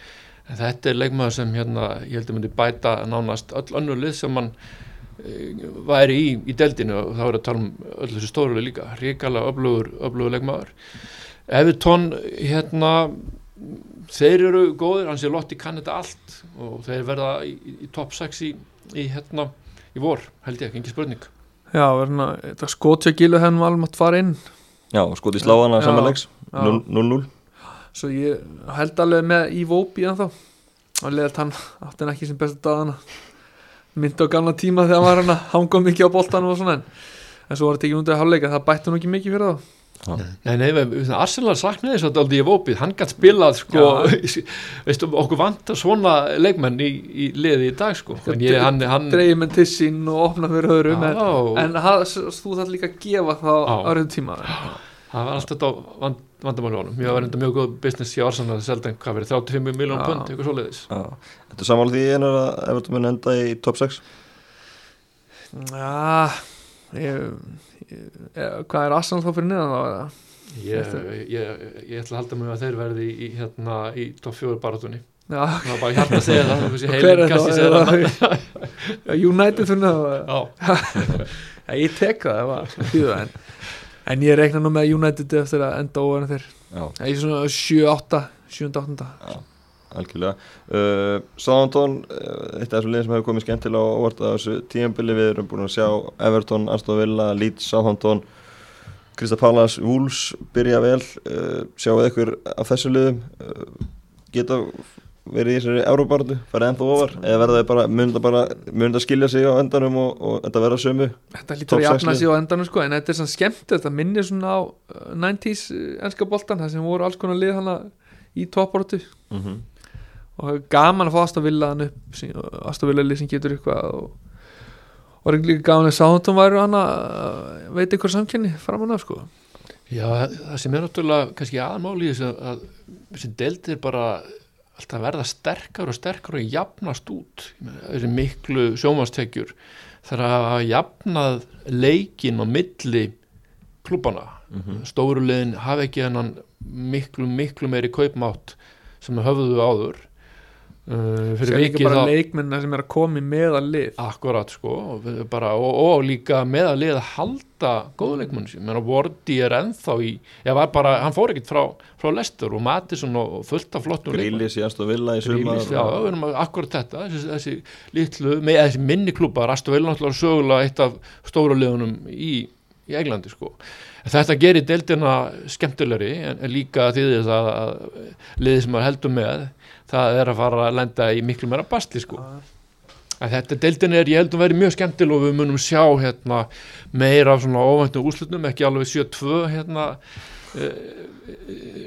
þetta er leikmaður sem hérna, ég held að myndi bæta nánast öll önnur lið sem mann e, væri í, í deldinu og þá er að tala um öll þessu stóruleg líka. Ríkala öflugur, öflugur leikmaður. Evertón hérna þeir eru góðir, hans er lott í kanneta allt og þeir verða í, í top 6 í, í hérna í vor, held ég, ekki spurning. Já, verðna, þetta skotja gilu henn var alveg að fara inn. Já, skoti sláðana samanlegs 0-0 svo ég held alveg með í Vópi en þá og leðalt hann átti hann ekki sem bestu dagana. Myndi á gamla tíma þegar hann var hann að hanga mikið á boltanum og svona en, en svo var þetta ekki undið að háluleika það bætti hann ekki mikið fyrir þá Nei, nei, Arsenal saknaði þess að aldrei í Vópi hann gætt spilað sko veistu, okkur vantar svona leikmenn í, í liði í dag sko. Dreif með tissin og opna fyrir öðrum en, en þú þarf líka að gefa það á raun tíma. Það var alltaf þetta vand hann mjög var enda mjög góð business í Arsenal að selda hvað verið 35 miljón pund, eitthvað svo leiðis Þetta er samála því einar að Everton mun enda í top 6 Já hvað er Arsenal þá fyrir niðan þá? Ég, ég, ég ætla að halda mig að þeir verði í, hérna, í top 4 baratunni það var bara hérna að segja það hver er það? United fyrir niðan ég tek það en en ég reikna nú með United eftir að enda óverðin þeir. Það er svona 7-8 7-8 algjörlega. Uh, Sántón, uh, eitt af þessum liðin sem hefur komið skemmtilega á óvart á þessu tíumbili við erum búin að sjá Everton, Aston Villa, Leeds, Sántón Krista Pallas, Wolves byrja vel, uh, sjáu ykkur af þessu liðum uh, geta verið í þessari európartu farið ennþá ofar eða verða þau bara mynda bara mynda að skilja sig á endanum og, og þetta verða sömu Þetta lítur að jafna sig á endanum sko en þetta er svona skemmt þetta minnir svona á 90's uh, ennska uh, boltan það sem voru alls konar lið hana í toppartu mm -hmm. Og gaman að fá aðstafvillaðan upp aðstafvillalið sem getur eitthvað og og líka gaman að sátum væru hana uh, veit ykkur samkynni framan af sko. Já það sem er náttúrulega kannski aðmáli þess að þessi deltir bara alltaf verða sterkar og sterkar og jafnast út. Þessi miklu sjómastekjur þar að jafnað leikin á milli klúbana mm -hmm. stórulegin hafi ekki hennan miklu miklu meiri kaupmátt sem höfðuðu áður Uh, það er ekki bara leikmennar sem er að komi með að lið akkurat sko bara, og, og líka með að lið að halda góðu leikmenn sem Vordi er enþá í bara, hann fór ekkert frá, frá Lester og Mattisson og fullt af flottum Grílis í Astur Villa í sumar já, og... akkurat þetta þessi, þessi, litlu, með, þessi minni klúpar Astur Villa náttúrulega sögulega eitt af stóra liðunum í, í Englandi sko Þetta gerir deildina skemmtilegri en líka því að liðið sem er heldur með það er að fara að lenda í miklu meira bastli sko. Þetta deildin er, ég held að vera mjög skemmtileg og við munum sjá hérna, meira af svona óvæntum úslutum, ekki alveg 7-2 hérna, e,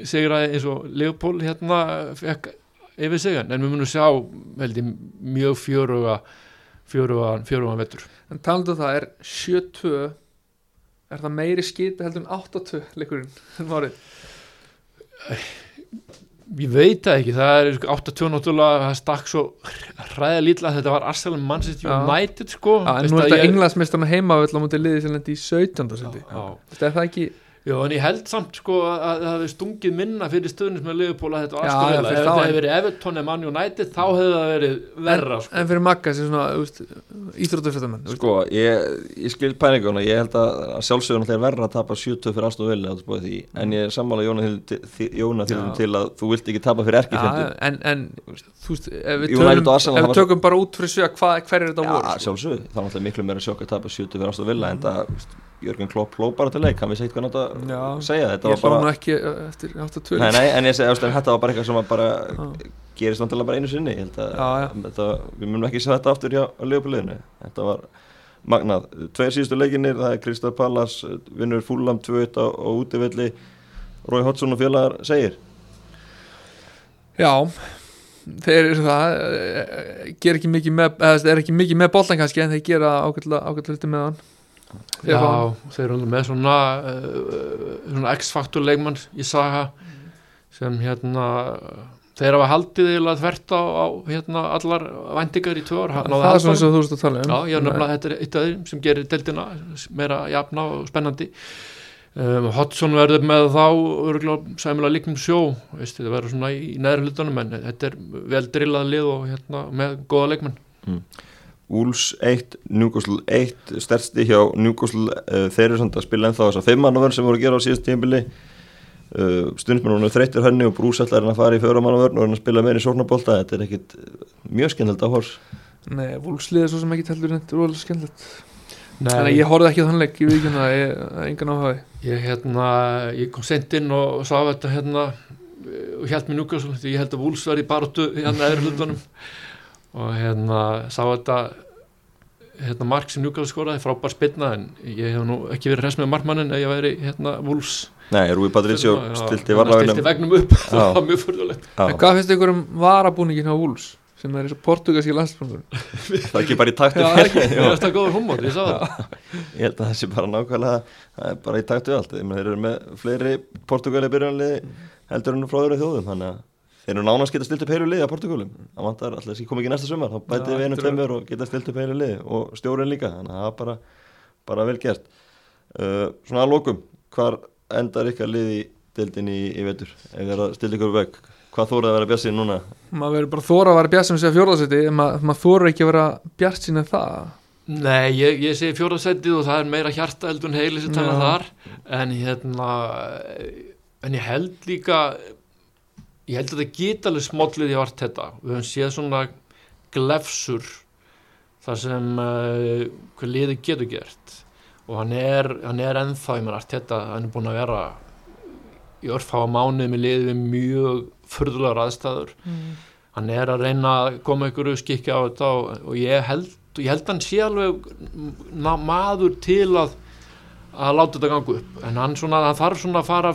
segraði eins og Leopold hérna fekk yfir sig en við munum sjá veldi, mjög fjöruga fjöruga, fjöruga vettur. En talandu um það er 7-2 er það meiri skýta heldur en 8-2 leikurinn en márið ég veit það ekki, það er 8-2 náttúrulega, það stakk svo hræða lítla, þetta var Arsenal Manchester United sko. Já, en nú er þetta englandsmeistarna heima við ætlum að liðið sem lendi í 17. þetta er það ekki Já, en ég held samt sko að það hefði stungið minna fyrir stöðnins með Liverpool að þetta var aðstöðulega. Ef þetta hefði verið Everton eða Man United þá hefði það verið verra sko. En fyrir Magga sem svona íþrótafjöldamenn. Sko, ég, ég skil pæninguna, ég held að sjálfsögurna þeir verra að tapa 70 fyrir aðstöðu vilja en ég er sammála Jóna til, til að þú vilt ekki tapa fyrir erkifjöndu. En, en þú veist, ef við tölum, ef tökum bara út fyrir sjög, hver er þetta voru? Já, sjálfsögur, það náttúrulega miklu meira sjokk að tapa 70 fyrir aðstöðu vilja en það Jörgen Klopp hló bara til leik, hann vissi eitthvað náttúrulega að segja þetta ég hló nú ekki eftir 8-2 nei, nei, en ég segi að þetta var bara eitthvað sem bara gerist náttúrulega bara einu sinni já, já. Þetta, við munum ekki segja þetta aftur hjá lögubliðinu þetta var magnað. Tveir síðustu leikinir, það er Kristaf Pallas, vinnur Fúlam 2-1 á, á útivilli, Rói Hotsson og félagar segir. Já, þeir eru það eh, ger ekki mikið með, eða er ekki mikið með boltan kannski en þeir gera ágætlega hluti með hann Já, þeir eru með svona, uh, svona X-faktor leikmann í saga sem hérna þeir hafa haldið eiginlega þvert á, á hérna, allar væntingar í tvö ár. Það er svona eins og þú veist að tala um. Já, ég er nefnilega, þetta er eitt af þeim sem gerir deildina meira jafna og spennandi. Um, Hodson verður með þá örgulega sæmulega líknum sjó veist, þetta verður svona í neðri hlutunum en þetta er vel drillað lið og hérna, með góða leikmenn Úls 1, Newcastle 1 stærsti hjá Newcastle uh, þeir eru samt að spila ennþá þess að fimmannavörn sem voru að gera á síðast tímbili uh, stundismenn þreyttir henni og brúsallar er að fara í fjóramannavörn og er að spila meira í sórnabólta þetta er ekkit uh, mjög skemmtilegt áhors Nei, vúlslið er svo sem ekki teldur þetta er alveg skemmtilegt. Þannig að ég horfði ekki á þann leik, ég veit ekki hérna ég það er engan áhugaði Ég, hérna, ég kom sent inn og sá þetta hérna og held mér núkast því ég held að Wools verði í baróttu hérna og hérna sá þetta hérna mark sem núkast skoraði frábær spilna en ég hef nú ekki verið hress með markmannin ef ég væri hérna Wools Nei, Rúi Patricio Já, stilti varlagunum stilti vegnum upp. Það Já. var mjög fyrðulegt En hvað finnst ykkur um varabúningin á Wools sem er eins og portugalski landsbúningur það er ekki bara í taktu Já. Mér finnst það góður humor, ég sá það. Ég held að það sé bara nákvæmlega það er bara í taktu við allt. Ég meina, þeir eru með fleiri Portugali byrjanliði heldur en frá öðru þjóðum þannig að þeir eru nánast geta stilt upp heilu liði á Portugalum það vantar alltaf að koma ekki næsta sumar þá bætið við er- tveimur og geta stilt upp heilu liði og stjórinn líka þannig að það er bara, bara vel gert. Uh, svona að lokum hvar endar ykkar liði í deildin í, í vetur? Ef þeir eru að stilla ykkur veg hvað þórið að vera bjassið núna? Maður verður bara þóra að vera bjart sem sé að fjórðasetti en maður mað þóra ekki að vera bjart sín en það. Nei, ég, ég segi fjóraðsætið og það er meira hjarta heldur en heili sem tala Já. þar en hérna en ég held líka ég held að þetta geta alveg smollið í vart þetta. Við höfum séð svona glefsur þar sem uh, hvað liði getur gert. Og hann er, hann er ennþá ég menn allt þetta, hann er búin að vera í örfáa mánuði með liði við mjög furðulegar aðstæður. Hann er að reyna að koma ykkur skikja á þetta og, og ég held ég held hann sé alveg maður til að að láta þetta ganga upp. En hann, svona, hann þarf svona að fara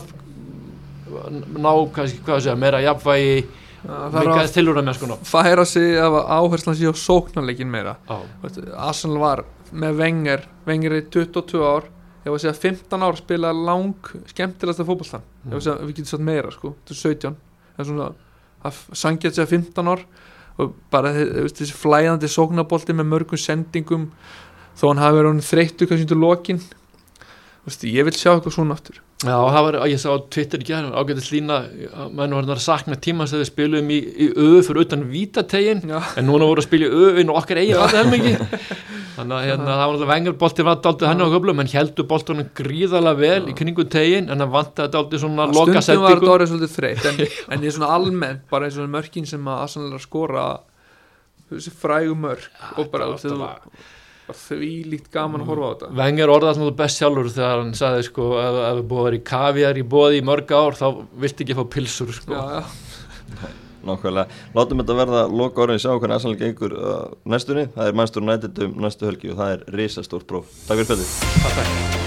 ná, kannski, hvað að segja, meira jafnvægi er mikið að tilhúra með skona færa sig af áherslan síðan sóknarleikin meira. Arsenal var með Wenger Wenger er 22 ár. Ég var að segja 15 ár spila lang skemmtilegasta fótballtan ég var að segja, við getum satt meira sko, þetta er 17 það er svona, að sangja að segja 15 ár og bara þessi flæðandi sóknarbolti með mörgum sendingum þó hann hafi verið þreyttu kannski undir lokin. Ég vil sjá eitthvað svona aftur Já, það var, ég sá Twitter í gerð ágætið slína, að menn var að sakna tíma sem við spilum í, í öðu fyrir utan vítategin, Já. en núna voru að spila í öðun og okkar eigi að helmingi þannig að hérna, það var alltaf vengar bolti var daldið hann á köflum, en heldur boltunum gríðalega vel í kringu tegin, en hann vantaði daldið svona loka stundum var þetta orðið svolítið þreytt en, en ég er svona almennt bara eins og mörkin sem að Arsenal er að skora þessi frægu mörk og bara, því líkt gaman að horfa á þetta Vengar orðað svona best sjálfur þegar hann sagði sko ef, við búið að vera í kaviar í bóði í mörg ár þá viltu ekki fá pilsur sko já, já. Nákvæmlega, látum þetta verða loka orðin sjá hvernig Arsenal gengur uh, næstunni, það er Manchester United um næstu helgi og það er risastórt próf. Takk fyrir takk.